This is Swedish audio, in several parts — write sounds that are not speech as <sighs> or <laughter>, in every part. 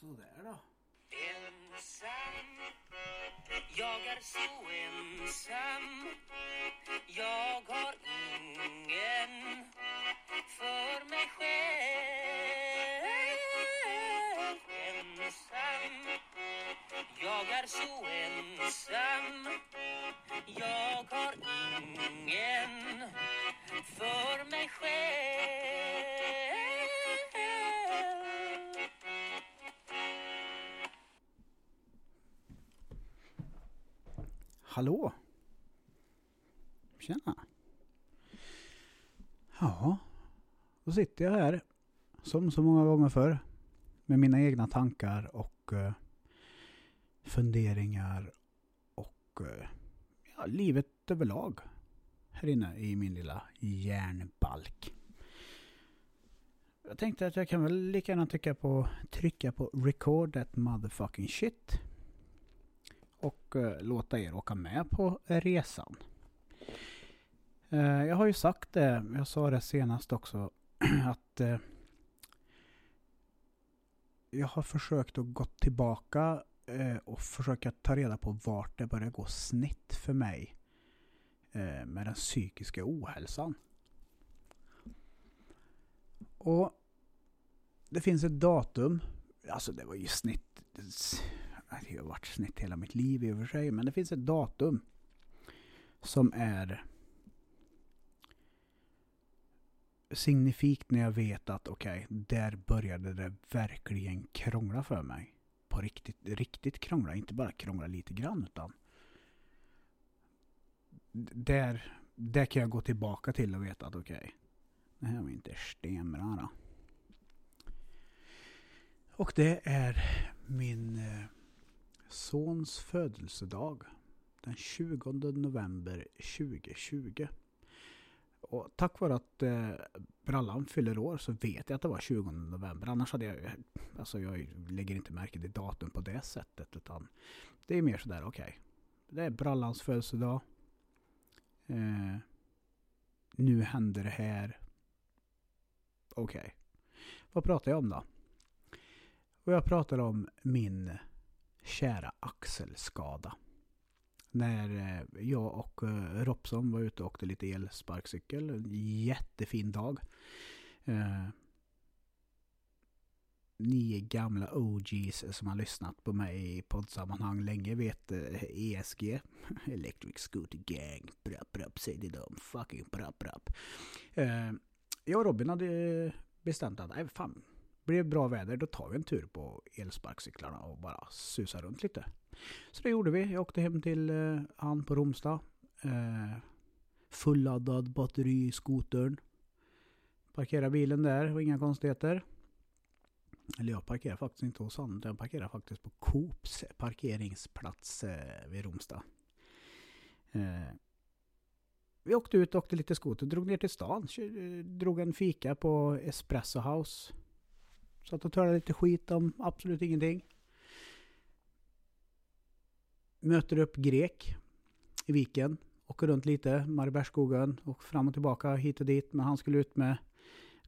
Sådär då. Ensam, jag är så ensam. Jag har ingen för mig själv. Ensam, jag är så ensam. Jag har ingen för mig själv. Hallå? Tjena. Ja, då sitter jag här som så många gånger förr med mina egna tankar och eh, funderingar och eh, ja, livet överlag här inne i min lilla järnbalk. Jag tänkte att jag kan väl lika gärna trycka på, trycka på record that motherfucking shit och eh, låta er åka med på resan. Eh, jag har ju sagt det, jag sa det senast också, <clears throat> att eh, jag har försökt att gå tillbaka eh, och försöka ta reda på vart det börjar gå snett för mig eh, med den psykiska ohälsan. Och det finns ett datum, alltså det var ju snitt, det har varit snett hela mitt liv i och för sig, men det finns ett datum som är signifikt när jag vet att okej, okay, där började det verkligen krångla för mig. På riktigt, riktigt krångla, inte bara krångla lite grann utan där, där kan jag gå tillbaka till och veta att okej, okay, det här var inte stenbra då. Och det är min eh, sons födelsedag. Den 20 november 2020. Och tack vare att eh, brallan fyller år så vet jag att det var 20 november. Annars hade jag, alltså jag lägger inte märke till datum på det sättet. Utan det är mer sådär, okej. Okay. Det är brallans födelsedag. Eh, nu händer det här. Okej. Okay. Vad pratar jag om då? Och jag pratar om min kära axelskada. När eh, jag och eh, Robson var ute och åkte lite elsparkcykel. En jättefin dag. Eh, ni gamla OGs som har lyssnat på mig i poddsammanhang länge vet ESG. <laughs> Electric Scooter Gang. Brapp, brapp, säg det dem. Fucking brapp, brapp. Jag och Robin hade bestämt att, nej fan, blir bra väder då tar vi en tur på elsparkcyklarna och bara susar runt lite. Så det gjorde vi. Jag åkte hem till eh, han på Romsta. Eh, fulladdad batteri i skotern. Parkerade bilen där och inga konstigheter. Eller jag parkerar faktiskt inte hos honom. Jag parkerar faktiskt på Coops parkeringsplats eh, vid Romsta. Eh, vi åkte ut, åkte lite skoter, drog ner till stan. Eh, drog en fika på Espresso House. Satt och törade lite skit om absolut ingenting. Möter upp grek i viken. Åker runt lite, Mariebergsskogen och fram och tillbaka hit och dit. Men han skulle ut med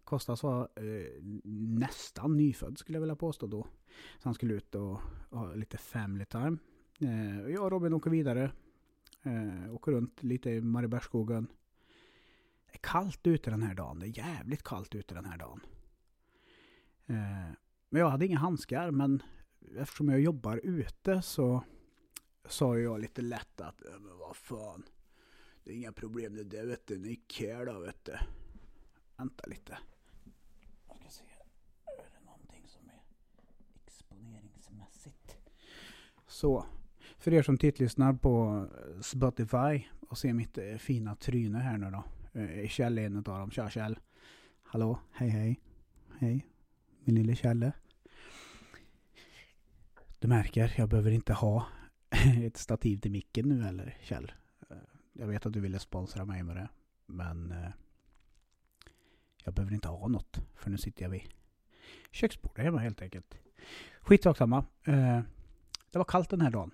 Kostas var eh, nästan nyfödd skulle jag vilja påstå då. Så han skulle ut och ha lite family time. Eh, jag och Robin åker vidare. Eh, åker runt lite i Mariebergsskogen. Det är kallt ute den här dagen. Det är jävligt kallt ute den här dagen. Eh, men jag hade inga handskar men eftersom jag jobbar ute så sa jag lite lätt att men vad fan. Det är inga problem det där vet du. Ni care då vet du. Vänta lite. Jag ska se. Är det någonting som är exponeringsmässigt? Så. För er som tittlyssnar på eh, Spotify och ser mitt eh, fina tryne här nu då. Kjell är en av dem. Tja Kjell. Hallå, hej hej. Hej, min lille Kjelle. Du märker, jag behöver inte ha <laughs> ett stativ till micken nu eller Kjell. Eh, jag vet att du ville sponsra mig med det. Men eh, jag behöver inte ha något. För nu sitter jag vid köksbordet hemma helt enkelt. Skitsamma. Eh, det var kallt den här dagen.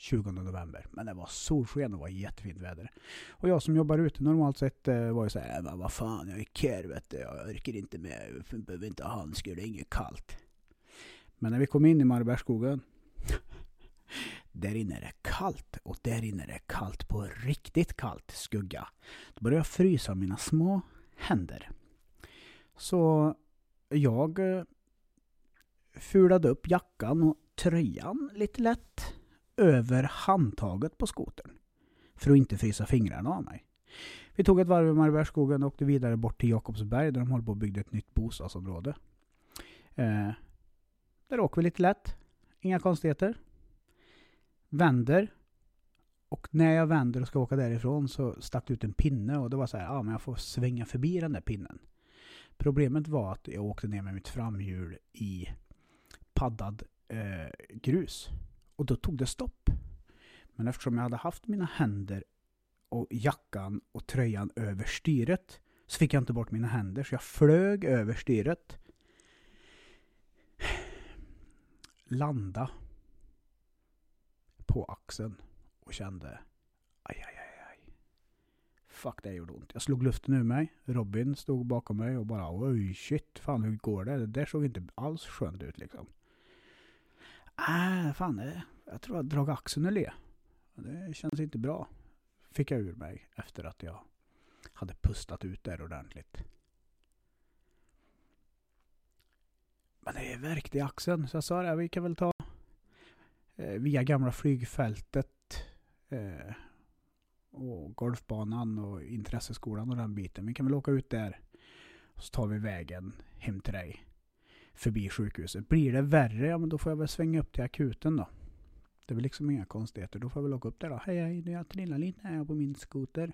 20 november. Men det var solsken och var jättefint väder. Och jag som jobbar ute normalt sett eh, var ju såhär, äh, men vad fan, jag är kär vet du. Jag orkar inte med, jag behöver inte ha handskar, det är inget kallt. Men när vi kom in i Marbergsskogen, <laughs> där inne är det kallt och där inne är det kallt på riktigt kallt skugga. Då började jag frysa mina små händer. Så jag eh, fulade upp jackan och tröjan lite lätt över handtaget på skotern. För att inte frysa fingrarna av mig. Vi tog ett varv i Mariebergsskogen och åkte vidare bort till Jakobsberg där de håller på att bygga ett nytt bostadsområde. Eh, där åker vi lite lätt. Inga konstigheter. Vänder. Och när jag vänder och ska åka därifrån så stack det ut en pinne och det var så här, ja men jag får svänga förbi den där pinnen. Problemet var att jag åkte ner med mitt framhjul i paddad eh, grus. Och då tog det stopp. Men eftersom jag hade haft mina händer och jackan och tröjan över styret så fick jag inte bort mina händer så jag flög över styret. Landa på axeln och kände aj, aj, aj, aj. Fuck, det gjorde ont. Jag slog luften ur mig. Robin stod bakom mig och bara oj shit, fan hur går det? Det där såg inte alls skönt ut liksom. Nej, fan det, jag tror jag drog axeln ur le. Det känns inte bra. Fick jag ur mig efter att jag hade pustat ut där ordentligt. Men det är i axeln. Så jag sa det, vi kan väl ta eh, via gamla flygfältet eh, och golfbanan och intresseskolan och den biten. Vi kan väl åka ut där. Och så tar vi vägen hem till dig. Förbi sjukhuset. Blir det värre, ja men då får jag väl svänga upp till akuten då. Det är väl liksom inga konstigheter. Då får jag väl åka upp där då. Hej hej, jag trillar lite här på min skoter.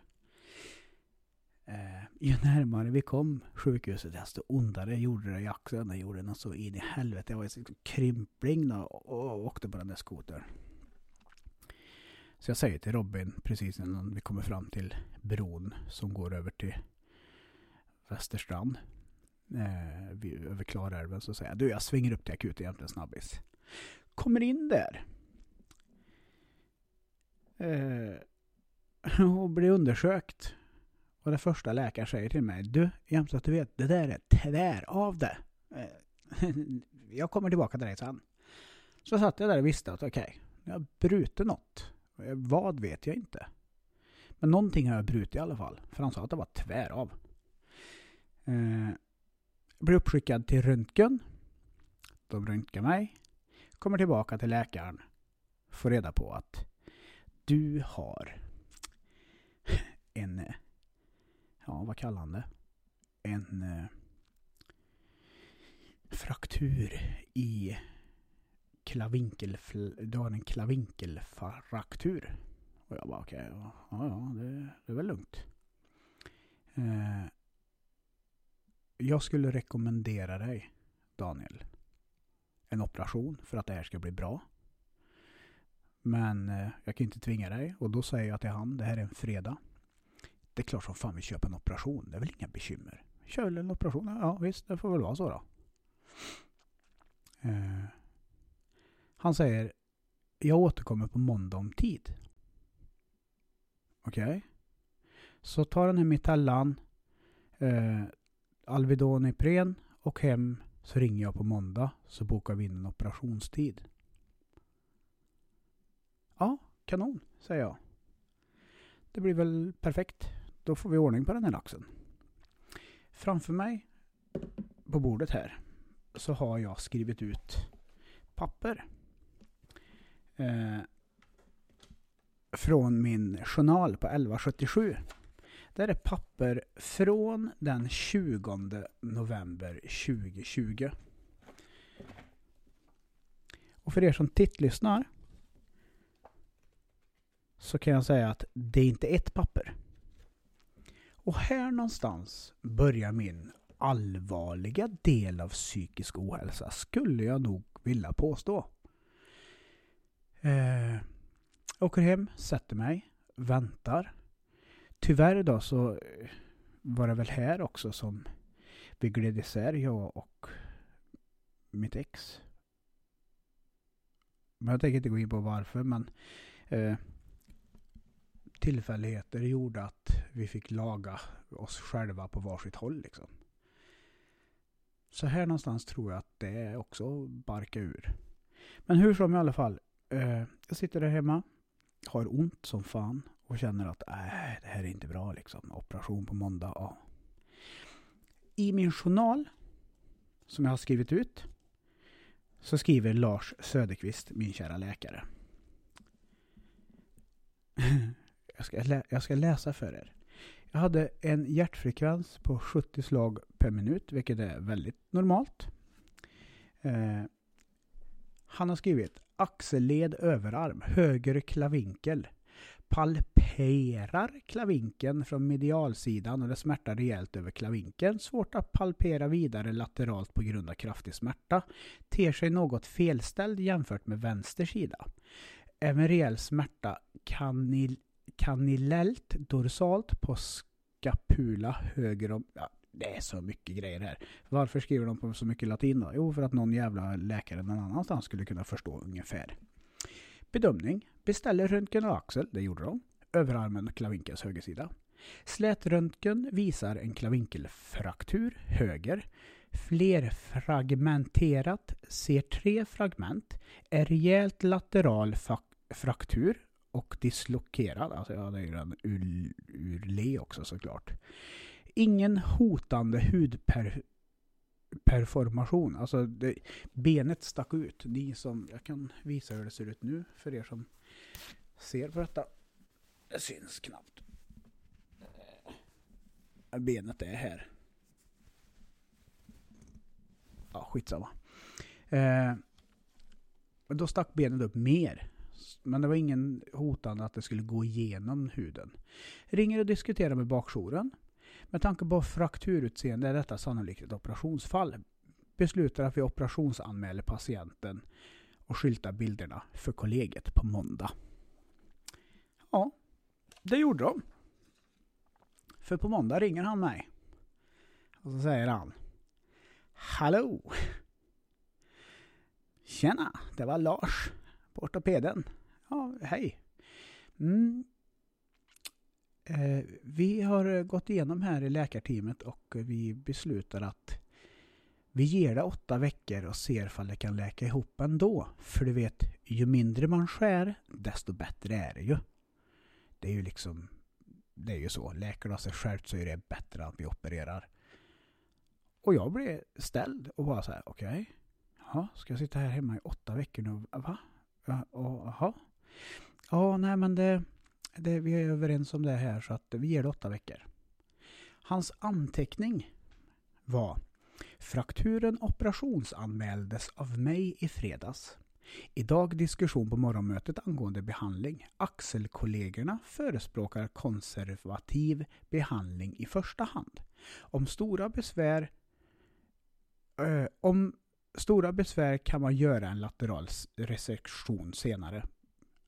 Eh, ju närmare vi kom sjukhuset desto ondare gjorde det i axeln. Det gjorde något så in i helvete. Jag var i krympling då och åkte på den där skotern. Så jag säger till Robin precis innan vi kommer fram till bron som går över till Västerstrand. Eh, över Klarälven så säger jag du jag svänger upp till akuten egentligen snabbis. Kommer in där. Eh, <laughs> och blir undersökt. Och det första läkaren säger till mig, du, jämt så att du vet, det där är tvär av det. Eh, <laughs> jag kommer tillbaka till dig sen. Så satt jag där och visste att okej, okay, jag har brutit något. Vad vet jag inte. Men någonting har jag brutit i alla fall. För han sa att det var tvär av. Eh, blir uppskickad till röntgen. De röntgar mig. Kommer tillbaka till läkaren. Får reda på att du har en ja vad kallar han det? En eh, fraktur i klavinkel, du har en klavinkelfraktur. Och jag bara okej, okay, ja, ja det, det, är väl lugnt. Eh, jag skulle rekommendera dig, Daniel, en operation för att det här ska bli bra. Men eh, jag kan inte tvinga dig och då säger jag till han, det här är en fredag. Det är klart som fan vi köper en operation. Det är väl inga bekymmer. Kör väl en operation? Ja visst, det får väl vara så då. Eh, han säger Jag återkommer på måndag om tid. Okej. Okay. Så ta den här metallan eh, Alvedon Ipren och hem så ringer jag på måndag så bokar vi in en operationstid. Ja, kanon, säger jag. Det blir väl perfekt. Då får vi ordning på den här laxen. Framför mig på bordet här så har jag skrivit ut papper. Eh, från min journal på 1177. Det är papper från den 20 november 2020. Och för er som tittlyssnar så kan jag säga att det är inte ett papper. Och här någonstans börjar min allvarliga del av psykisk ohälsa, skulle jag nog vilja påstå. Eh, åker hem, sätter mig, väntar. Tyvärr då så eh, var det väl här också som vi gled isär, jag och mitt ex. Men jag tänker inte gå in på varför, men eh, tillfälligheter gjorde att vi fick laga oss själva på varsitt håll liksom. Så här någonstans tror jag att det också barkar ur. Men hur som i alla fall. Eh, jag sitter där hemma. Har ont som fan. Och känner att äh, det här är inte bra liksom. Operation på måndag. Ja. I min journal. Som jag har skrivit ut. Så skriver Lars Söderqvist, min kära läkare. <laughs> jag, ska lä jag ska läsa för er. Jag hade en hjärtfrekvens på 70 slag per minut, vilket är väldigt normalt. Eh, han har skrivit axelled överarm, höger klavinkel. Palperar klavinken från medialsidan och det smärtar rejält över klavinken. Svårt att palpera vidare lateralt på grund av kraftig smärta. Ter sig något felställd jämfört med vänster sida. Även rejäl smärta kanil kanilellt dorsalt på skapula höger om... Ja, det är så mycket grejer här. Varför skriver de på så mycket latin då? Jo, för att någon jävla läkare någon annanstans skulle kunna förstå ungefär. Bedömning. Beställer röntgen och axel, det gjorde de. Överarmen klavinkels högersida. Slätröntgen visar en klavinkelfraktur, höger. Flerfragmenterat, ser tre fragment. En rejält lateral fraktur och dislokerad. Alltså jag det är ju en ur, urle också såklart. Ingen hotande hudperformation. Alltså det, benet stack ut. Ni som, jag kan visa hur det ser ut nu för er som ser på detta. Det syns knappt. Benet är här. Ja, skitsamma. Eh, då stack benet upp mer. Men det var ingen hotande att det skulle gå igenom huden. Ringer och diskuterar med bakjouren. Med tanke på frakturutseende är detta sannolikt ett operationsfall. Beslutar att vi operationsanmäler patienten och skyltar bilderna för kollegiet på måndag. Ja, det gjorde de. För på måndag ringer han mig. Och så säger han. Hallå! Tjena, det var Lars på ortopeden. Ja, hej. Mm. Eh, vi har gått igenom här i läkarteamet och vi beslutar att vi ger det åtta veckor och ser ifall det kan läka ihop ändå. För du vet, ju mindre man skär, desto bättre är det ju. Det är ju liksom, det är ju så. Läker det sig självt så är det bättre att vi opererar. Och jag blev ställd och bara så här, okej. Okay. Ska jag sitta här hemma i åtta veckor nu? Va? Jaha. Ja, nej men det, det, vi är överens om det här så att vi ger det åtta veckor. Hans anteckning var Frakturen operationsanmäldes av mig i fredags. Idag diskussion på morgonmötet angående behandling. Axelkollegorna förespråkar konservativ behandling i första hand. Om stora besvär äh, om stora besvär kan man göra en lateral resektion senare.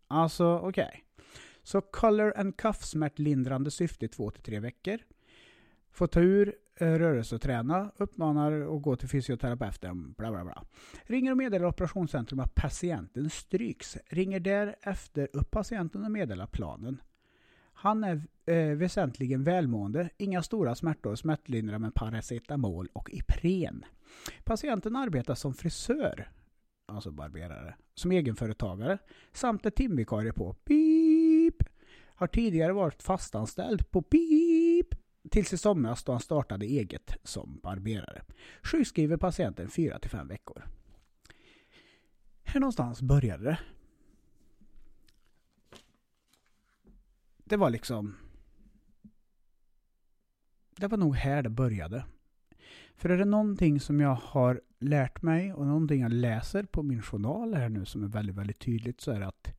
Alltså, okej. Okay. Så color and cuff smärtlindrande syfte i 2-3 veckor. Få ta ur Eh, Rörelseträna, rörelse och träna, uppmanar att gå till fysioterapeuten, bla bla bla. Ringer och meddelar operationscentrum att patienten stryks. Ringer därefter upp patienten och meddelar planen. Han är eh, väsentligen välmående, inga stora smärtor, smärtlindrar med paracetamol och Ipren. Patienten arbetar som frisör, alltså barberare, som egenföretagare samt är timvikarie på PIP. Har tidigare varit fastanställd på PIP tills i somras då han startade eget som barberare. Sjukskriver patienten 4-5 veckor. Här någonstans började det. Det var liksom... Det var nog här det började. För är det någonting som jag har lärt mig och någonting jag läser på min journal här nu som är väldigt, väldigt tydligt så är det att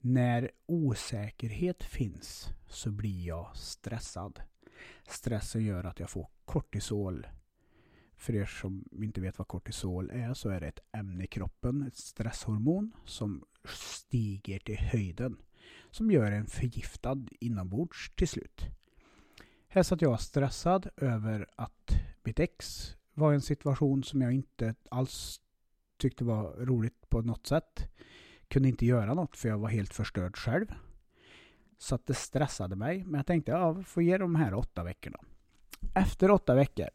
när osäkerhet finns så blir jag stressad. Stressen gör att jag får kortisol. För er som inte vet vad kortisol är så är det ett ämne i kroppen, ett stresshormon som stiger till höjden. Som gör en förgiftad inombords till slut. Här satt jag stressad över att mitt ex var i en situation som jag inte alls tyckte var roligt på något sätt. Kunde inte göra något för jag var helt förstörd själv. Så att det stressade mig. Men jag tänkte, ja, får ge de här åtta veckorna. Efter åtta veckor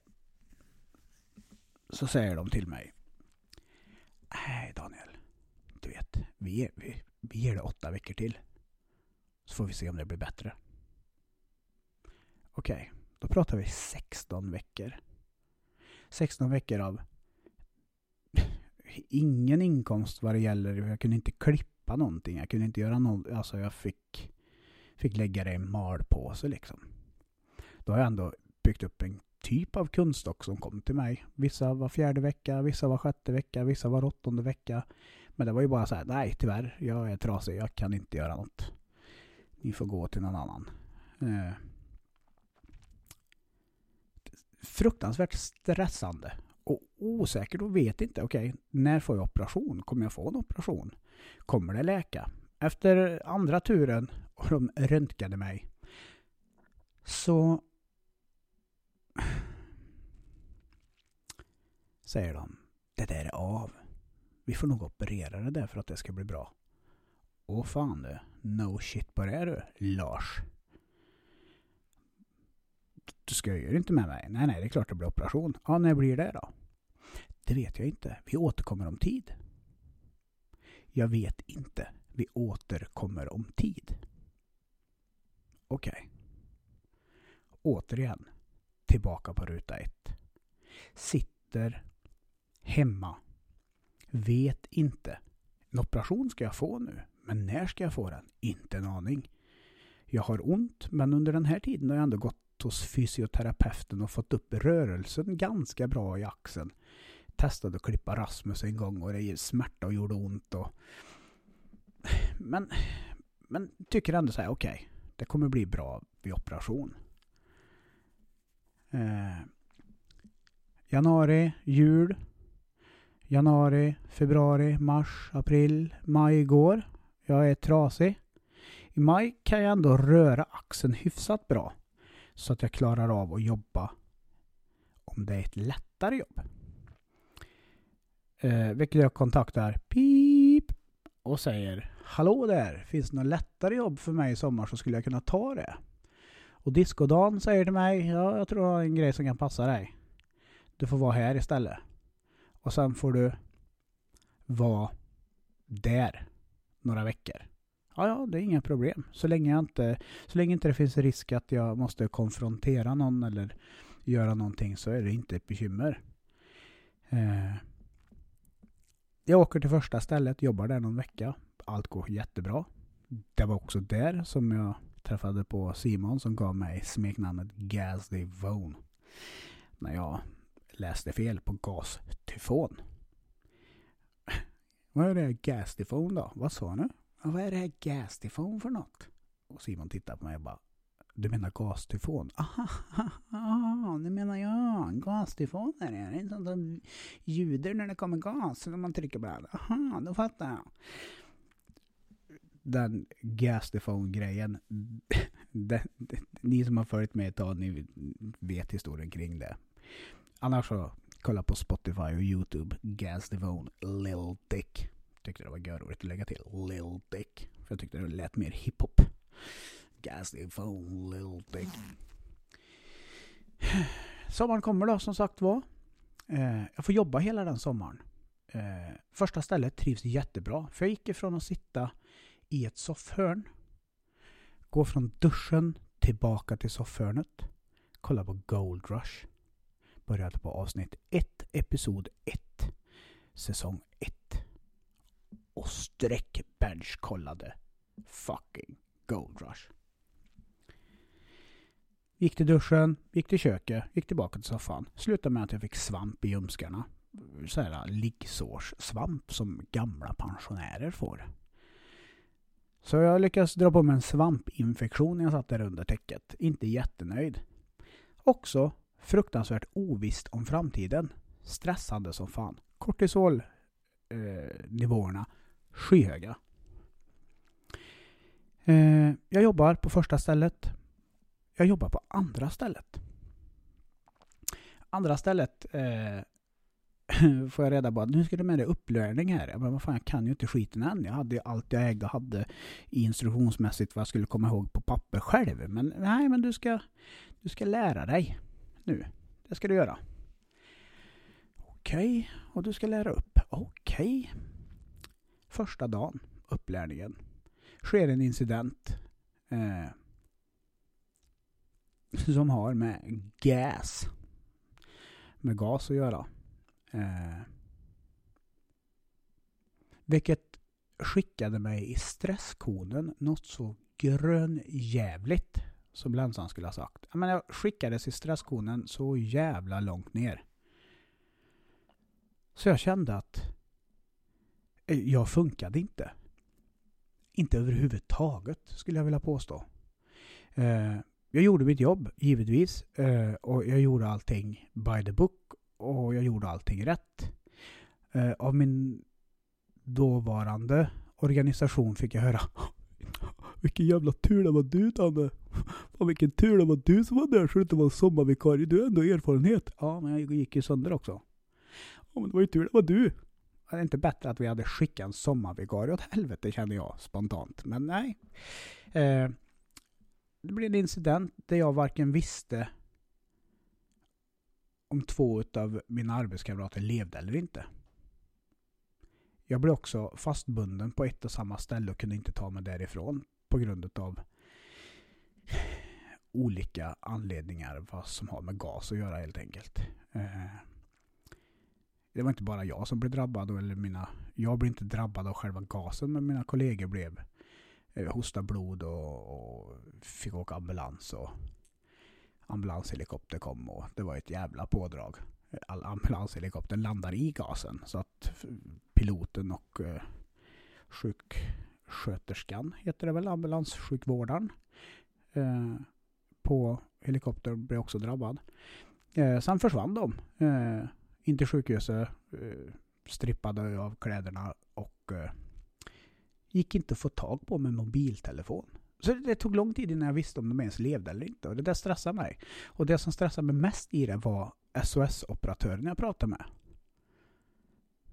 så säger de till mig. Nej Daniel, du vet, vi, vi, vi ger det åtta veckor till. Så får vi se om det blir bättre. Okej, okay, då pratar vi 16 veckor. 16 veckor av ingen inkomst vad det gäller. Jag kunde inte klippa någonting. Jag kunde inte göra något. Alltså jag fick, fick lägga det i en malpåse liksom. Då har jag ändå byggt upp en typ av kundstock som kom till mig. Vissa var fjärde vecka, vissa var sjätte vecka, vissa var åttonde vecka. Men det var ju bara så här, nej tyvärr, jag är trasig, jag kan inte göra något. Ni får gå till någon annan. Eh. Fruktansvärt stressande och osäkert och vet inte. Okej, okay, när får jag operation? Kommer jag få en operation? Kommer det läka? Efter andra turen och de röntgade mig så säger de det där är av. Vi får nog operera det där för att det ska bli bra. Åh fan du, no shit på det du, Lars. Du skojar inte med mig? Nej, nej, det är klart det blir operation. Ja, när blir det då? Det vet jag inte. Vi återkommer om tid. Jag vet inte. Vi återkommer om tid. Okej. Okay. Återigen. Tillbaka på ruta ett. Sitter hemma. Vet inte. En operation ska jag få nu. Men när ska jag få den? Inte en aning. Jag har ont, men under den här tiden har jag ändå gått hos fysioterapeuten och fått upp rörelsen ganska bra i axeln. Testade att klippa Rasmus en gång och det smärta och gjorde ont. Och... Men, men tycker ändå så här, okej, okay, det kommer bli bra vid operation. Eh, januari, jul. Januari, februari, mars, april, maj går. Jag är trasig. I maj kan jag ändå röra axeln hyfsat bra. Så att jag klarar av att jobba om det är ett lättare jobb. Eh, vilket jag kontaktar pip och säger Hallå där, finns det något lättare jobb för mig i sommar så skulle jag kunna ta det. Och Discodan säger till mig Ja, jag tror jag har en grej som kan passa dig. Du får vara här istället. Och sen får du vara där några veckor. Ja, ja, det är inga problem. Så länge, jag inte, så länge inte det finns risk att jag måste konfrontera någon eller göra någonting så är det inte ett bekymmer. Eh, jag åker till första stället, jobbar där någon vecka. Allt går jättebra. Det var också där som jag träffade på Simon som gav mig smeknamnet Gas Devone. När jag läste fel på gastyfon. <laughs> Vad är det här gastyfon då? Vad sa du? vad är det här gastyfon för något? Och Simon tittade på mig och bara, du menar gastyfon? Aha, aha, menar jag. Gastyfon är det. Är sånt som ljuder när det kommer gas. När man trycker på det. Aha, då fattar jag. Den gastyfon-grejen. <laughs> ni som har följt med ett tag, ni vet historien kring det. Annars så, kolla på Spotify och YouTube. Gastyfon, Lil Dick. Tyckte det var görroligt att lägga till Lil Dick. För jag tyckte det lät mer hiphop. Gasly phone Lil Dick. <sighs> Sommaren kommer då som sagt var. Eh, jag får jobba hela den sommaren. Eh, första stället trivs jättebra. För jag gick ifrån att sitta i ett soffhörn. Gå från duschen tillbaka till soffhörnet. Kolla på Gold Rush. Började alltså på avsnitt 1, episod 1. Säsong 1 och streckbench-kollade fucking Gold Rush. Gick till duschen, gick till köket, gick tillbaka till soffan. Slutade med att jag fick svamp i ljumskarna. Såhär liggsårssvamp som gamla pensionärer får. Så jag lyckades dra på mig en svampinfektion när jag satt där under täcket. Inte jättenöjd. Också fruktansvärt ovisst om framtiden. Stressande som fan. Kortisolnivåerna eh, skyhöga. Eh, jag jobbar på första stället. Jag jobbar på andra stället. Andra stället eh, <clears throat> får jag reda på att nu ska du med dig upplärning här. Men vad fan, jag kan ju inte skiten än. Jag hade ju allt jag ägde och hade instruktionsmässigt vad jag skulle komma ihåg på papper själv. Men nej, men du ska, du ska lära dig nu. Det ska du göra. Okej, och du ska lära upp. Okej. Första dagen, upplärningen. Sker en incident. Eh, som har med gas. Med gas att göra. Eh, vilket skickade mig i stresskonen något så grönjävligt. Som länsan skulle ha sagt. Men jag skickades i stresskonen så jävla långt ner. Så jag kände att eh, jag funkade inte. Inte överhuvudtaget skulle jag vilja påstå. Eh, jag gjorde mitt jobb, givetvis. Eh, och jag gjorde allting by the book. Och jag gjorde allting rätt. Eh, av min dåvarande organisation fick jag höra <laughs> vilken jävla tur det var du Danne. Fan vilken tur det var du som var där så det inte var sommarvikarie. Du har ändå erfarenhet. Ja, men jag gick ju sönder också. Ja, men det var ju tur det var du. Det är inte bättre att vi hade skickat en sommarvikarie åt helvete kände jag spontant. Men nej. Eh, det blev en incident där jag varken visste om två av mina arbetskamrater levde eller inte. Jag blev också fastbunden på ett och samma ställe och kunde inte ta mig därifrån på grund av olika anledningar vad som har med gas att göra helt enkelt. Eh, det var inte bara jag som blev drabbad. Eller mina, jag blev inte drabbad av själva gasen men mina kollegor blev eh, hosta blod och, och fick åka ambulans. Och ambulanshelikopter kom och det var ett jävla pådrag. All ambulanshelikoptern landar i gasen så att piloten och eh, sjuksköterskan heter det väl, ambulanssjukvårdaren eh, på helikoptern blev också drabbad. Eh, sen försvann de. Eh, in till sjukhuset, eh, strippade av kläderna och eh, gick inte att få tag på med mobiltelefon. Så det tog lång tid innan jag visste om de ens levde eller inte. Och det där stressade mig. Och det som stressade mig mest i det var SOS-operatören jag pratade med.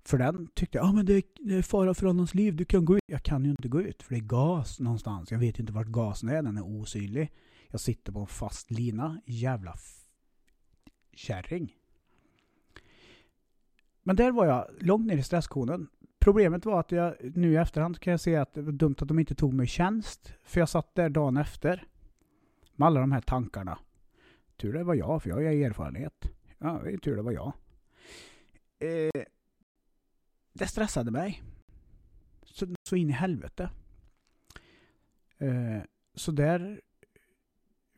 För den tyckte jag, ah, men det, är, det är fara för någons liv, du kan gå ut. Jag kan ju inte gå ut, för det är gas någonstans. Jag vet inte vart gasen är, den är osynlig. Jag sitter på en fast lina, jävla kärring. Men där var jag långt ner i stresskonen. Problemet var att jag nu i efterhand kan jag se att det var dumt att de inte tog mig i tjänst. För jag satt där dagen efter. Med alla de här tankarna. Tur det var jag, för jag har erfarenhet. Ja, det är tur det var jag. Eh, det stressade mig. Så, så in i helvete. Eh, så där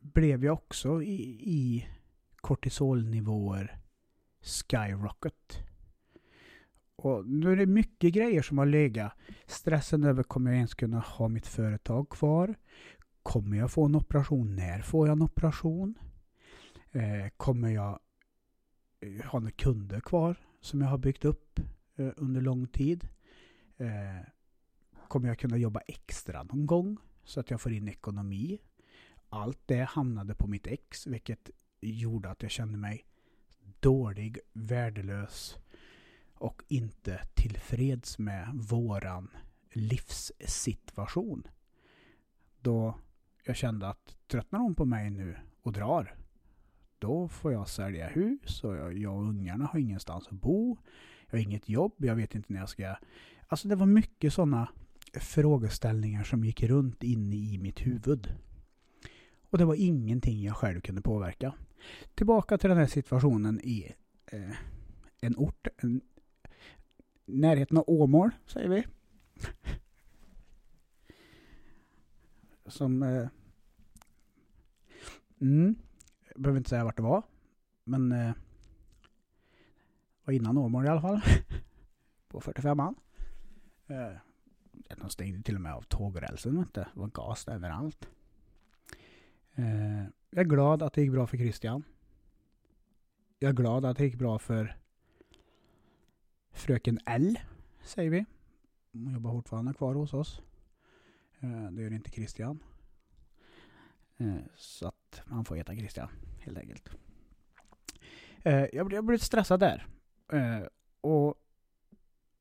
blev jag också i, i kortisolnivåer skyrocket. Och nu är det mycket grejer som har legat. Stressen över kommer jag ens kunna ha mitt företag kvar? Kommer jag få en operation? När får jag en operation? Eh, kommer jag eh, ha några kunder kvar som jag har byggt upp eh, under lång tid? Eh, kommer jag kunna jobba extra någon gång så att jag får in ekonomi? Allt det hamnade på mitt ex vilket gjorde att jag kände mig dålig, värdelös och inte tillfreds med våran livssituation. Då jag kände att tröttnar hon på mig nu och drar, då får jag sälja hus och jag, jag och ungarna har ingenstans att bo. Jag har inget jobb, jag vet inte när jag ska... Alltså det var mycket sådana frågeställningar som gick runt inne i mitt huvud. Och det var ingenting jag själv kunde påverka. Tillbaka till den här situationen i eh, en ort, en närheten av Åmål, säger vi. Som... Eh, mm, jag behöver inte säga vart det var. Men... Eh, var innan Åmål i alla fall. <laughs> På 45an. Eh, de stängde till och med av tågrälsen. Det var gas överallt. Eh, jag är glad att det gick bra för Christian. Jag är glad att det gick bra för Fröken L, säger vi. Hon jobbar fortfarande kvar hos oss. Eh, det gör inte Christian. Eh, så att man får heta Christian, helt enkelt. Eh, jag blev stressad där. Och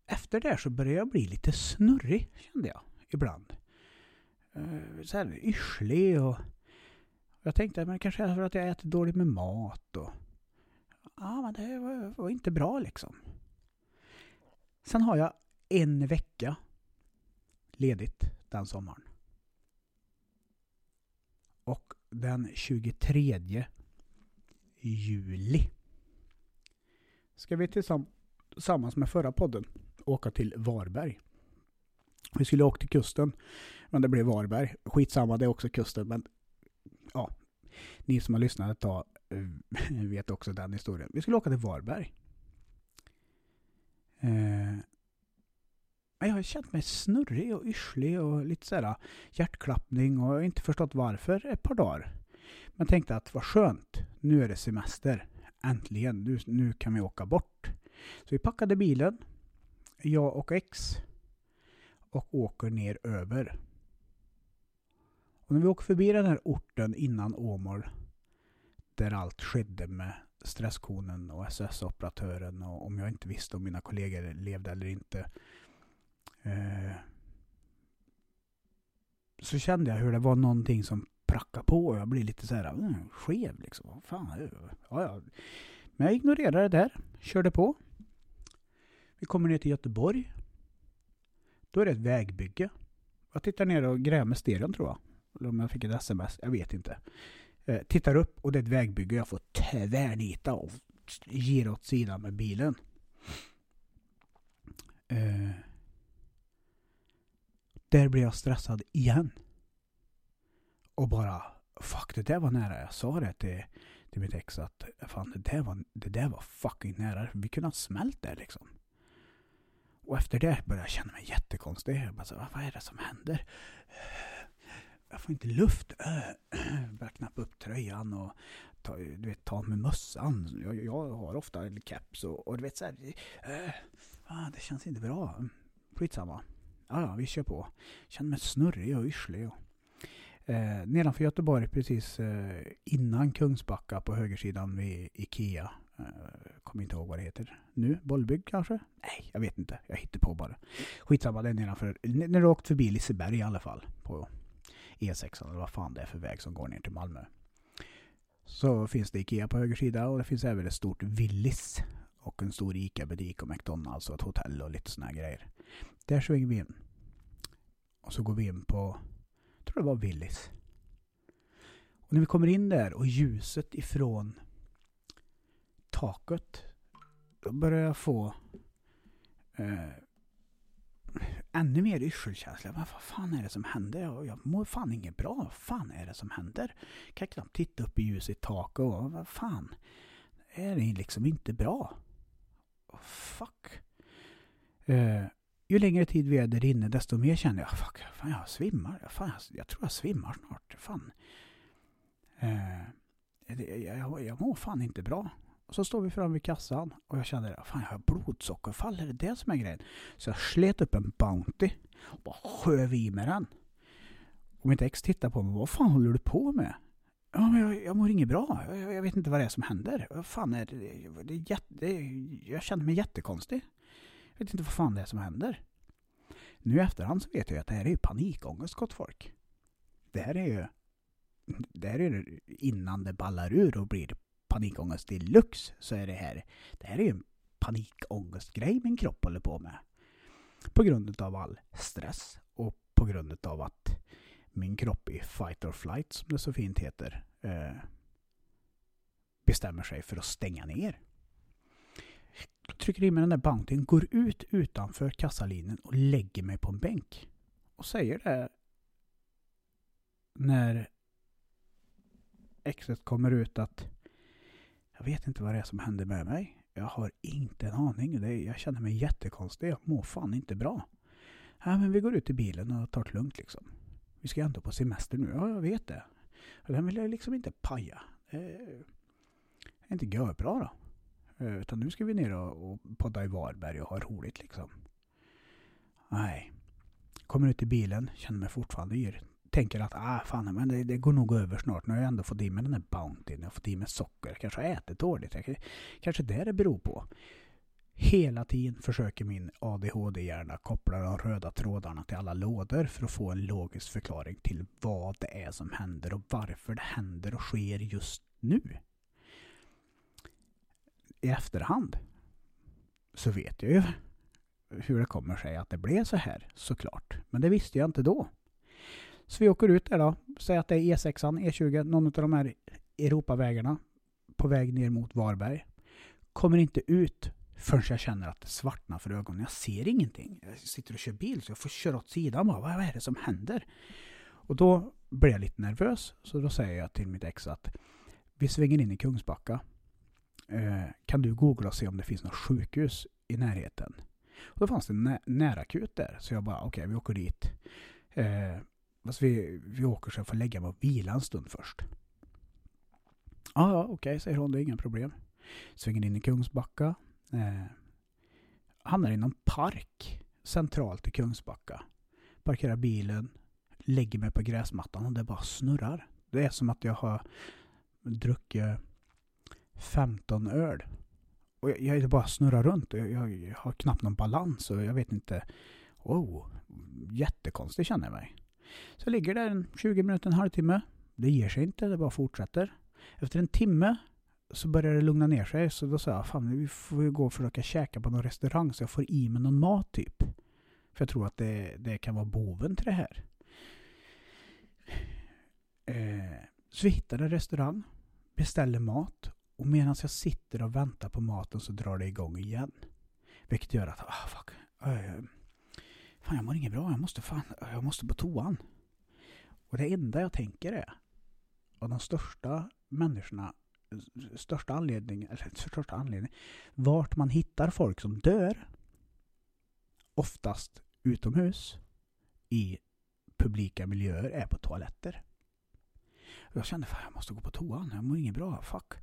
efter det så började jag bli lite snurrig, kände jag ibland. Så här yrslig och jag tänkte att det kanske är för att jag äter dåligt med mat och Ja, men det var, var inte bra liksom. Sen har jag en vecka ledigt den sommaren. Och den 23 juli ska vi tillsammans med förra podden åka till Varberg. Vi skulle åka till kusten, men det blev Varberg. Skitsamma, det är också kusten, men ja, ni som har lyssnat ett tag eh, <laughs> vet också den historien. Vi skulle åka till Varberg. Eh, men jag har känt mig snurrig och yrslig och lite sådär ah, hjärtklappning och jag har inte förstått varför ett par dagar. Men tänkte att vad skönt, nu är det semester. Äntligen, nu, nu kan vi åka bort. Så vi packade bilen, jag och X, och åker ner över. Och när vi åker förbi den här orten innan Åmål, där allt skedde med stresskonen och SS-operatören och om jag inte visste om mina kollegor levde eller inte. Eh, så kände jag hur det var någonting som prackade på och jag blev lite så här mm, skev liksom. Fan, eh, ja, ja. Men jag ignorerade det där, körde på. Vi kommer ner till Göteborg. Då är det ett vägbygge. Jag tittar ner och gräver med stereon tror jag. Eller om jag fick ett sms, jag vet inte. Eh, tittar upp och det är ett vägbygge. Jag får tvärnita och gira åt sidan med bilen. Eh, där blir jag stressad igen. Och bara, fuck det där var nära. Jag sa det till, till mitt ex att fan det där var, det där var fucking nära. Vi kunde ha smält där liksom. Och efter det började jag känna mig jättekonstig. Jag bara så, vad är det som händer? Jag får inte luft. Jag äh, <clears throat> börjar knappa upp tröjan och ta, du vet, ta med mössan. Jag, jag har ofta keps och, och du vet så här. Äh, det känns inte bra. Skitsamma. Ja, ja, vi kör på. Känner mig snurrig och yrslig. Och, eh, nedanför Göteborg precis eh, innan Kungsbacka på högersidan vid Ikea. Eh, kommer inte ihåg vad det heter nu. Bollbygg kanske? Nej, jag vet inte. Jag hittar på bara. Skitsamma, det är nedanför. När du åkt förbi Liseberg i alla fall. På E6 eller vad fan det är för väg som går ner till Malmö. Så finns det Ikea på höger sida och det finns även ett stort Willys. Och en stor Ica-butik och McDonalds och ett hotell och lite såna grejer. Där svänger vi in. Och så går vi in på, jag tror det var Willys. Och när vi kommer in där och ljuset ifrån taket. Då börjar jag få eh, ännu mer yrselkänsla. Vad fan är det som händer? Jag, jag mår fan inget bra. Vad fan är det som händer? Jag kan knappt titta upp i ljuset i taket och vad fan. Är det liksom inte bra? Oh, fuck. Uh, ju längre tid vi är där inne desto mer känner jag fuck, fan jag svimmar. Fan, jag, jag tror jag svimmar snart. Fan. Eh, jag, jag, jag mår fan inte bra. Och så står vi framme vid kassan och jag känner fan jag har blodsockerfall, är det det som är grejen? Så jag slet upp en Bounty och bara sköv i mig den. Och mitt ex tittar på mig, vad fan håller du på med? Ja, men jag, jag mår inget bra. Jag, jag, vet inte vad det är som händer. Vad fan är det? det, det, jätte, det jag känner mig jättekonstig. Jag vet inte vad fan det är som händer. Nu i efterhand så vet jag att det här är ju panikångest gott folk. Det här är ju det här är innan det ballar ur och blir panikångest deluxe så är det här, det här är ju en panikångestgrej min kropp håller på med. På grund av all stress och på grund av att min kropp i fight or flight som det så fint heter eh, bestämmer sig för att stänga ner. Trycker in mig den där banken, går ut utanför kassalinjen och lägger mig på en bänk. Och säger det när exet kommer ut att jag vet inte vad det är som händer med mig. Jag har inte en aning. Det, jag känner mig jättekonstig. Jag mår fan inte bra. Ja, men vi går ut i bilen och tar det lugnt liksom. Vi ska ändå på semester nu. Ja, jag vet det. Den vill jag liksom inte paja. Det är inte görbra då. Eh, utan nu ska vi ner och, och podda i Varberg och ha roligt liksom. Nej. Kommer ut i bilen, känner mig fortfarande yr tänker att ah, fan, men det, det, går nog över snart. Nu har jag ändå fått i mig den där Bountyn. Jag har fått i mig socker. Jag Kanske har ätit dåligt. Kanske det det beror på. Hela tiden försöker min ADHD-hjärna koppla de röda trådarna till alla lådor för att få en logisk förklaring till vad det är som händer och varför det händer och sker just nu. i efterhand så vet jag ju hur det kommer sig att det blev så här såklart. Men det visste jag inte då. Så vi åker ut där då. Säg att det är E6, E20, någon av de här Europavägarna på väg ner mot Varberg. Kommer inte ut förrän jag känner att det svartnar för ögonen. Jag ser ingenting. Jag sitter och kör bil så jag får köra åt sidan bara. Vad är det som händer? Och då blir jag lite nervös. Så då säger jag till mitt ex att vi svänger in i Kungsbacka. Eh, kan du googla och se om det finns något sjukhus i närheten? Och då fanns det en nä närakut där. Så jag bara, okej, okay, vi åker dit. Eh, fast vi, vi åker så jag får lägga mig och vila en stund först. Ja, ja, okej, okay, säger hon. Det är inga problem. Svänger in i Kungsbacka. Eh, hamnar i någon park centralt i Kungsbacka. Parkerar bilen, lägger mig på gräsmattan och det bara snurrar. Det är som att jag har druckit 15 öl. Och jag, jag bara snurrar runt. Jag, jag, jag, har knappt någon balans och jag vet inte. Oh, jättekonstigt känner jag mig. Så jag ligger där en 20 minuter, en halvtimme. Det ger sig inte, det bara fortsätter. Efter en timme så börjar det lugna ner sig. Så då sa jag, fan vi får ju gå och försöka käka på någon restaurang så jag får i mig någon mat typ. För jag tror att det, det kan vara boven till det här. Eh, så vi hittar en restaurang, beställer mat och medan jag sitter och väntar på maten så drar det igång igen. Vilket gör att, ah fuck. Uh, fan jag mår inget bra, jag måste fan, jag måste på toan. Och det enda jag tänker är, och de största människorna, största anledningen, eller största anledningen, vart man hittar folk som dör, oftast utomhus, i publika miljöer, är på toaletter. Och jag kände att jag måste gå på toan. Jag mår inget bra. Fuck.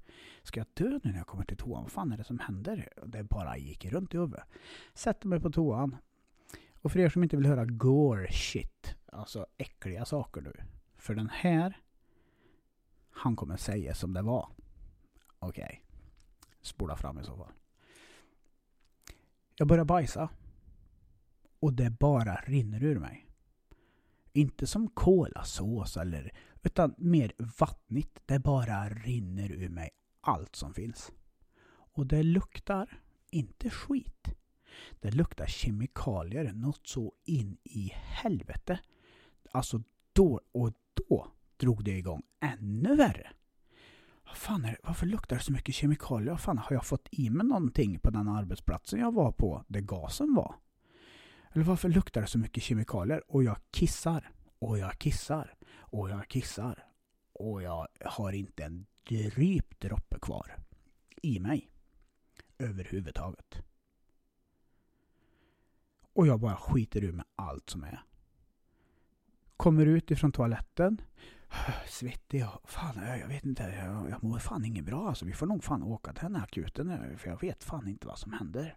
Ska jag dö nu när jag kommer till toan? Vad fan är det som händer? Det bara gick runt i huvudet. Sätter mig på toan. Och för er som inte vill höra gore shit, alltså äckliga saker nu. För den här, han kommer säga som det var. Okej. Okay. Spola fram i så fall. Jag börjar bajsa. Och det bara rinner ur mig. Inte som kolasås eller utan mer vattnigt. Det bara rinner ur mig allt som finns. Och det luktar inte skit. Det luktar kemikalier något så in i helvete. Alltså då och då drog det igång ännu värre. Vad fan är det? Varför luktar det så mycket kemikalier? Vad fan har jag fått i mig någonting på den arbetsplatsen jag var på där gasen var? Eller varför luktar det så mycket kemikalier? Och jag kissar. Och jag kissar. Och jag kissar. Och jag har inte en dryp droppe kvar i mig. Överhuvudtaget. Och jag bara skiter ur med allt som är. Kommer ut ifrån toaletten. <sighs> Svettig och fan, jag vet inte. Jag, jag mår fan inget bra. Alltså, vi får nog fan åka till den här akuten. För jag vet fan inte vad som händer.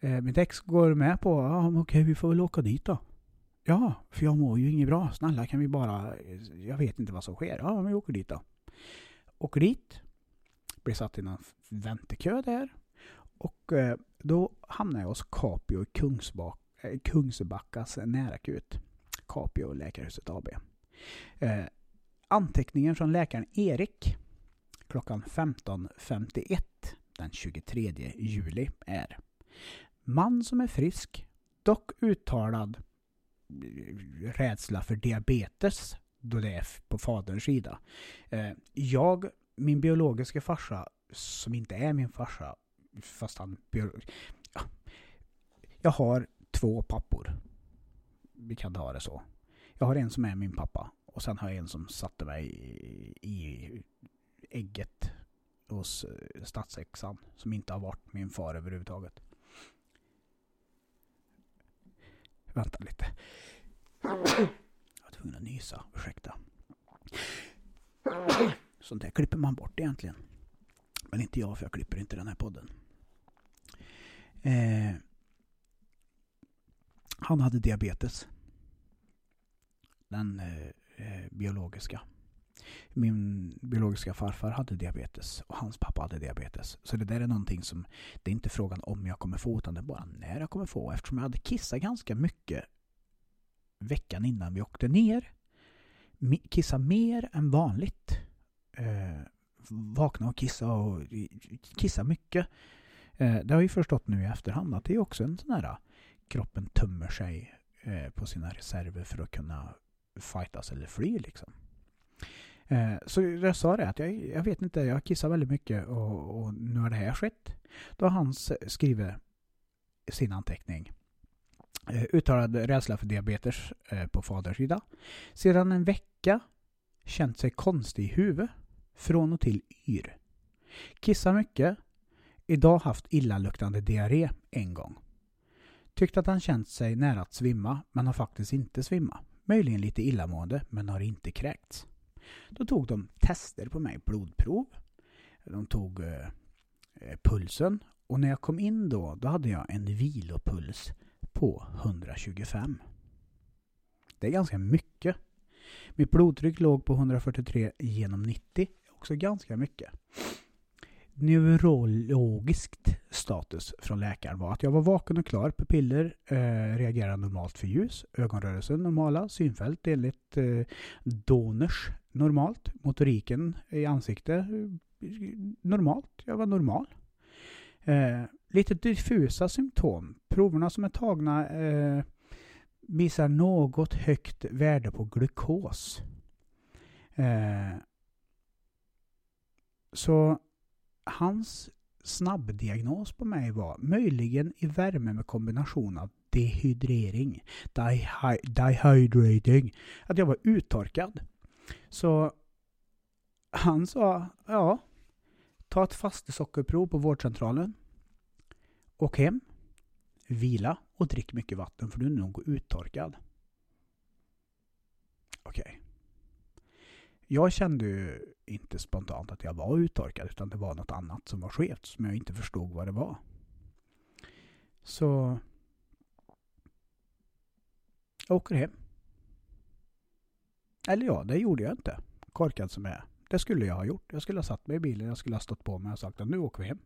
Eh, mitt ex går med på, ja okej vi får väl åka dit då. Ja, för jag mår ju inget bra. Snälla kan vi bara... Eh, jag vet inte vad som sker. Ja, men vi åker dit då. Åker dit. Blir satt i någon väntekö där. Och eh, då hamnade jag hos Capio i Kungsbak, eh, Kungsbackas närakut. Capio Läkarhuset AB. Eh, anteckningen från läkaren Erik klockan 15.51 den 23 juli är Man som är frisk, dock uttalad rädsla för diabetes då det är på faderns sida. Jag, min biologiska farsa, som inte är min farsa, fast han... Ja, jag har två pappor. Vi kan ta det så. Jag har en som är min pappa och sen har jag en som satte mig i ägget hos eh, statsexan. som inte har varit min far överhuvudtaget. Vänta lite. Jag var tvungen att nysa. Ursäkta. Sånt där klipper man bort egentligen. Men inte jag, för jag klipper inte den här podden. Eh, han hade diabetes. Den eh, eh, biologiska. Min biologiska farfar hade diabetes och hans pappa hade diabetes. Så det där är någonting som, det är inte frågan om jag kommer få utan det är bara när jag kommer få. Eftersom jag hade kissat ganska mycket veckan innan vi åkte ner. Kissa mer än vanligt. Eh, vakna och kissa och kissa mycket. Eh, det har jag förstått nu i efterhand att det är också en sån här kroppen tömmer sig eh, på sina reserver för att kunna fightas eller fly liksom. Eh, så jag sa det att jag, jag vet inte, jag kissar väldigt mycket och, och nu har det här skett. Då har han skrivit sin anteckning. Eh, uttalad rädsla för diabetes eh, på faders sida. Sedan en vecka känt sig konstig i huvudet. Från och till yr. Kissar mycket. Idag haft illaluktande diarré en gång. Tyckt att han känt sig nära att svimma, men har faktiskt inte svimmat. Möjligen lite illamående, men har inte kräkts. Då tog de tester på mig, blodprov. De tog eh, eh pulsen och när jag kom in då, då hade jag en vilopuls på 125. Det är ganska mycket. Mitt blodtryck låg på 143 genom 90. Också ganska mycket. Neurologiskt status från läkaren var att jag var vaken och klar. Pupiller eh, reagerar normalt för ljus. Ögonrörelser normala. Synfält enligt eh, Doners normalt. Motoriken i ansikte eh, normalt. Jag var normal. Eh, lite diffusa symptom. Proverna som är tagna eh, visar något högt värde på glukos. Eh, så hans snabbdiagnos på mig var möjligen i värme med kombination av dehydrering, dehy dehydrating, att jag var uttorkad. Så han sa, ja, ta ett fastesockerprov på vårdcentralen. Åk hem, vila och drick mycket vatten för du är nog uttorkad. Okej. Okay. Jag kände ju inte spontant att jag var uttorkad utan det var något annat som var skevt som jag inte förstod vad det var. Så jag åker hem. Eller ja, det gjorde jag inte. Korkad som jag är. Det skulle jag ha gjort. Jag skulle ha satt mig i bilen, jag skulle ha stått på mig och sagt att nu åker vi hem.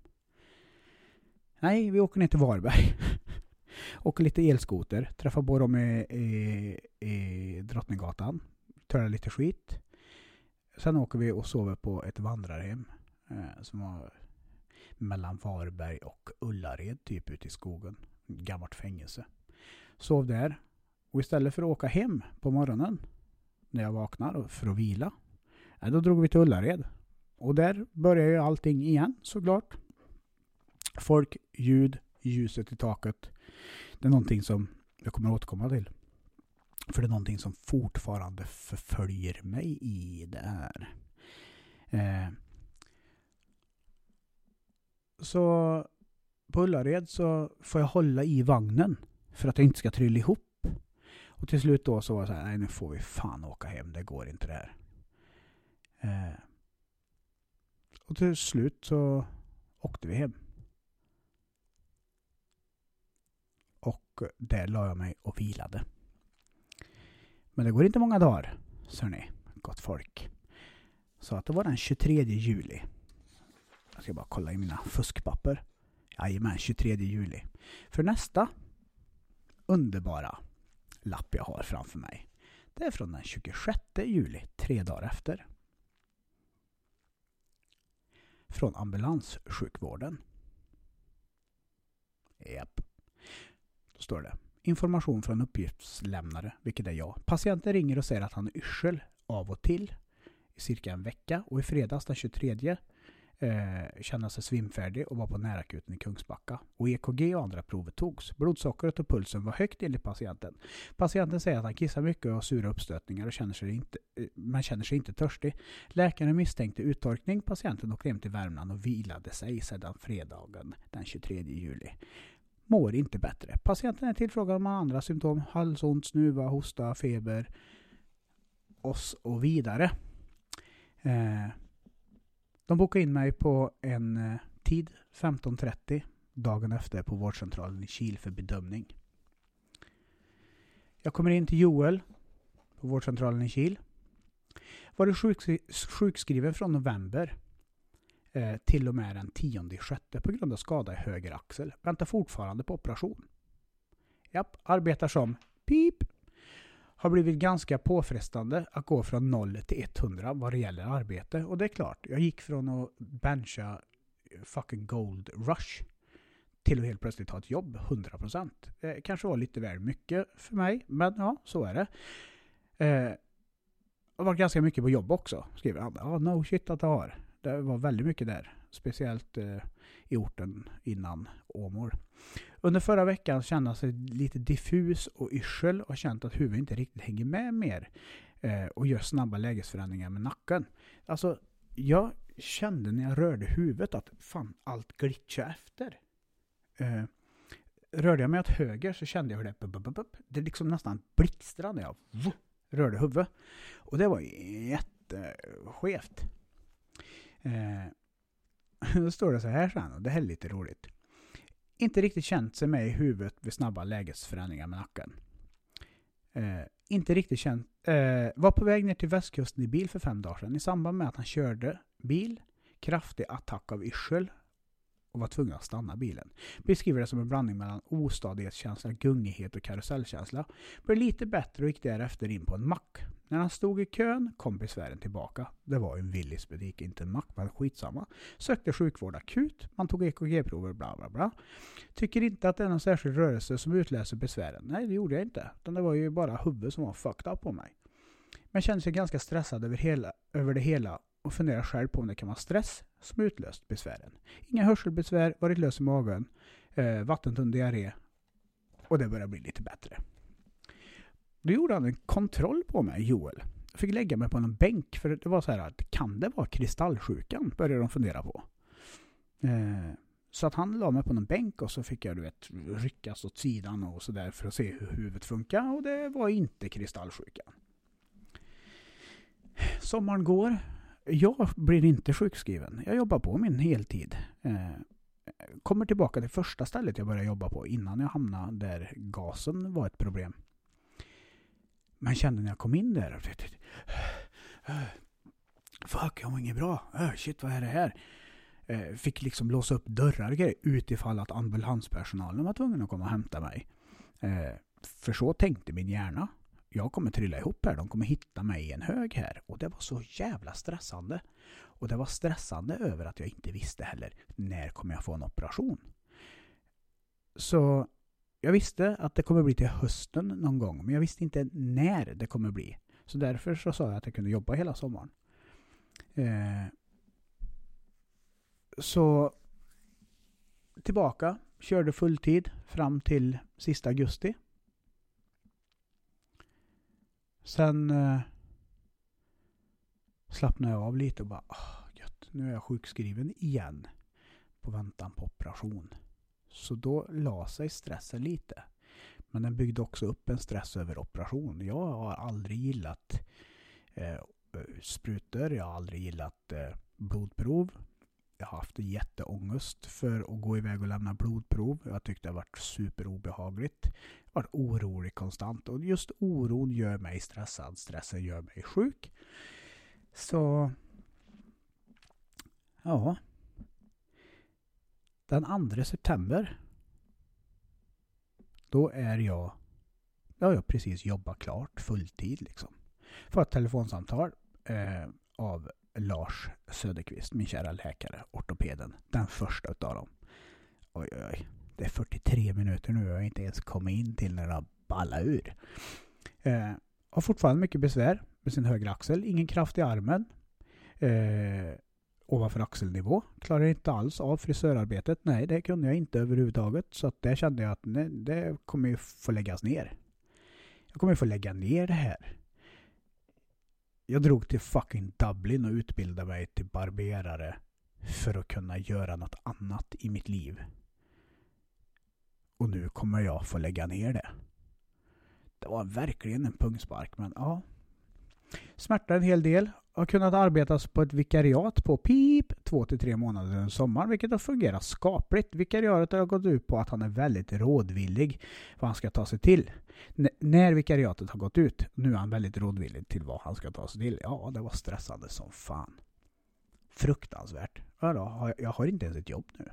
Nej, vi åker ner till Varberg. <laughs> åker lite elskoter, träffar på dem i, i, i Drottninggatan. Törar lite skit. Sen åker vi och sover på ett vandrarhem eh, som var mellan Varberg och Ullared, typ ute i skogen. Gammalt fängelse. Sov där. Och istället för att åka hem på morgonen när jag vaknar för att vila, eh, då drog vi till Ullared. Och där börjar ju allting igen såklart. Folk, ljud, ljuset i taket. Det är någonting som jag kommer återkomma till. För det är någonting som fortfarande förföljer mig i det här. Eh. Så på Ullared så får jag hålla i vagnen för att jag inte ska trilla ihop. Och till slut då så var jag så här, nej nu får vi fan åka hem, det går inte det här. Eh. Och till slut så åkte vi hem. Och där la jag mig och vilade. Men det går inte många dagar, ser ni, gott folk. Så att det var den 23 juli. Jag ska bara kolla i mina fuskpapper. Jajamän, 23 juli. För nästa underbara lapp jag har framför mig. Det är från den 26 juli, tre dagar efter. Från ambulanssjukvården. Japp. Då står det information från uppgiftslämnare, vilket är jag. Patienten ringer och säger att han har yrsel av och till i cirka en vecka och i fredags den 23 eh, kände sig svimfärdig och var på närakuten i Kungsbacka. Och EKG och andra prover togs. Blodsockret och pulsen var högt enligt patienten. Patienten säger att han kissar mycket och har sura uppstötningar och känner sig inte, eh, men känner sig inte törstig. Läkaren misstänkte uttorkning. Patienten åkte hem till Värmland och vilade sig sedan fredagen den 23 juli mår inte bättre. Patienten är tillfrågad om andra symptom, halsont, snuva, hosta, feber och så vidare. Eh, de bokade in mig på en eh, tid, 15.30, dagen efter på vårdcentralen i Kil för bedömning. Jag kommer in till Joel på vårdcentralen i Kil. Var sjukskriven från november eh, till och med den 10 sjätte på grund av skada i höger axel. Väntar fortfarande på operation. Japp, arbetar som pip. har blivit ganska påfrestande att gå från 0 till 100 vad det gäller arbete. Och det är klart, jag gick från att bencha fucking gold rush till att helt plötsligt ha ett jobb 100%. Det kanske var lite väl mycket för mig, men ja, så är det. Eh, har varit ganska mycket på jobb också, skriver han. Ja, no shit att det har. Det var väldigt mycket där. Speciellt eh, i orten innan Åmål. Under förra veckan kände jag sig lite diffus och yrsel och känt att huvudet inte riktigt hänger med mer. Eh, och gör snabba lägesförändringar med nacken. Alltså, jag kände när jag rörde huvudet att fan, allt glitchade efter. Eh, rörde jag mig åt höger så kände jag hur det... Bup, bup, bup, det liksom nästan blixtrade när jag rörde huvudet. Och det var jätteskevt. Eh, <laughs> då står det så här sen, och det här är lite roligt. Inte riktigt känt sig med i huvudet vid snabba lägesförändringar med nacken. Eh, inte riktigt känt. Eh, var på väg ner till västkusten i bil för fem dagar sedan. I samband med att han körde bil, kraftig attack av yrsel och var tvungen att stanna bilen. Beskriver det som en blandning mellan ostadighetskänsla, gungighet och karusellkänsla. Blev lite bättre och gick därefter in på en mack. När han stod i kön kom besvären tillbaka. Det var en Willys butik, inte en mack, men skitsamma. Sökte sjukvård akut, man tog EKG-prover, bla bla bla. Tycker inte att det är någon särskild rörelse som utlöser besvären. Nej, det gjorde jag inte. Utan det var ju bara huvudet som var fucked up på mig. Men kände sig ganska stressad över, hela, över det hela och funderar själv på om det kan vara stress som utlöst besvären. Inga hörselbesvär, varit lös i magen, eh, vattentunn diarré och det börjar bli lite bättre. Då gjorde han en kontroll på mig, Joel. Jag fick lägga mig på en bänk för det var så här att kan det vara kristallsjukan? Började de fundera på. Eh, så att han la mig på en bänk och så fick jag du vet, ryckas åt sidan och sådär för att se hur huvudet funkar och det var inte kristallsjukan. Sommaren går. Jag blir inte sjukskriven. Jag jobbar på min heltid. Eh, kommer tillbaka till första stället jag började jobba på innan jag hamnade där gasen var ett problem. Men kände när jag kom in där. Äh, äh, fuck, jag mår inget bra. Äh, shit, vad är det här? Eh, fick liksom låsa upp dörrar och grejer utifall att ambulanspersonalen var tvungen att komma och hämta mig. Eh, för så tänkte min hjärna. Jag kommer trilla ihop här. De kommer hitta mig i en hög här. Och det var så jävla stressande. Och det var stressande över att jag inte visste heller när kommer jag få en operation. Så jag visste att det kommer bli till hösten någon gång, men jag visste inte när det kommer bli. Så därför så sa jag att jag kunde jobba hela sommaren. Eh, så tillbaka, körde fulltid fram till sista augusti. Sen eh, slappnade jag av lite och bara, oh, gött, nu är jag sjukskriven igen på väntan på operation. Så då la sig stressen lite. Men den byggde också upp en stress över operation. Jag har aldrig gillat eh, sprutor, jag har aldrig gillat eh, blodprov. Jag har haft jätteångest för att gå iväg och lämna blodprov. Jag tyckte det har varit superobehagligt. Varit orolig konstant och just oron gör mig stressad. Stressen gör mig sjuk. Så... Ja, den 2 september. Då är jag... Då har jag precis jobbat klart fulltid liksom. Får ett telefonsamtal eh, av Lars Söderqvist, min kära läkare, ortopeden. Den första utav dem. Oj, oj, oj. Det är 43 minuter nu och jag har inte ens kommit in till när det har ballat ur. Eh, har fortfarande mycket besvär med sin högra axel. Ingen kraft i armen. Eh, ovanför axelnivå. Klarar inte alls av frisörarbetet. Nej, det kunde jag inte överhuvudtaget. Så att där kände jag att nej, det kommer ju få läggas ner. Jag kommer ju få lägga ner det här. Jag drog till fucking Dublin och utbildade mig till barberare för att kunna göra något annat i mitt liv. Och nu kommer jag få lägga ner det. Det var verkligen en pungspark, men ja. Smärtar en hel del har kunnat arbeta på ett vikariat på PIP två till tre månader under sommaren, vilket har fungerat skapligt. Vikariatet har gått ut på att han är väldigt rådvillig vad han ska ta sig till. N när vikariatet har gått ut, nu är han väldigt rådvillig till vad han ska ta sig till. Ja, det var stressande som fan. Fruktansvärt. Ja, då, jag har inte ens ett jobb nu.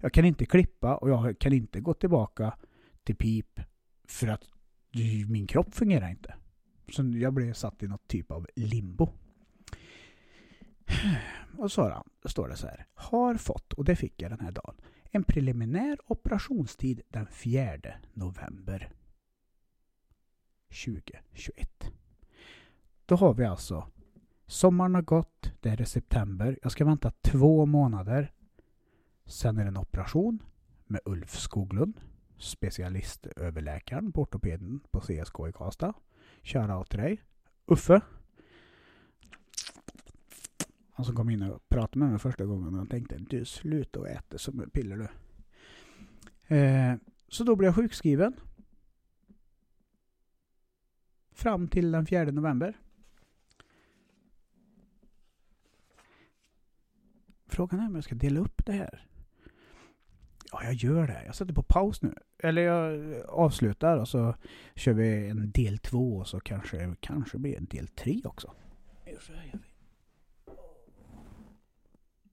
Jag kan inte klippa och jag kan inte gå tillbaka till PIP för att min kropp fungerar inte. Så jag blev satt i något typ av limbo. Och så står det så här. Har fått, och det fick jag den här dagen, en preliminär operationstid den 4 november 2021. Då har vi alltså Sommaren har gått, det är september. Jag ska vänta två månader. Sen är det en operation med Ulf Skoglund, specialistöverläkaren på ortopeden på CSK i Karlstad. Shoutout till dig. Uffe. Han som kom in och pratade med mig första gången och tänkte du sluta och äta som piller du. Eh, så då blev jag sjukskriven. Fram till den 4 november. Frågan är om jag ska dela upp det här. Ja, jag gör det. Jag sätter på paus nu. Eller jag avslutar och så kör vi en del två och så kanske, kanske blir en del tre också. Så.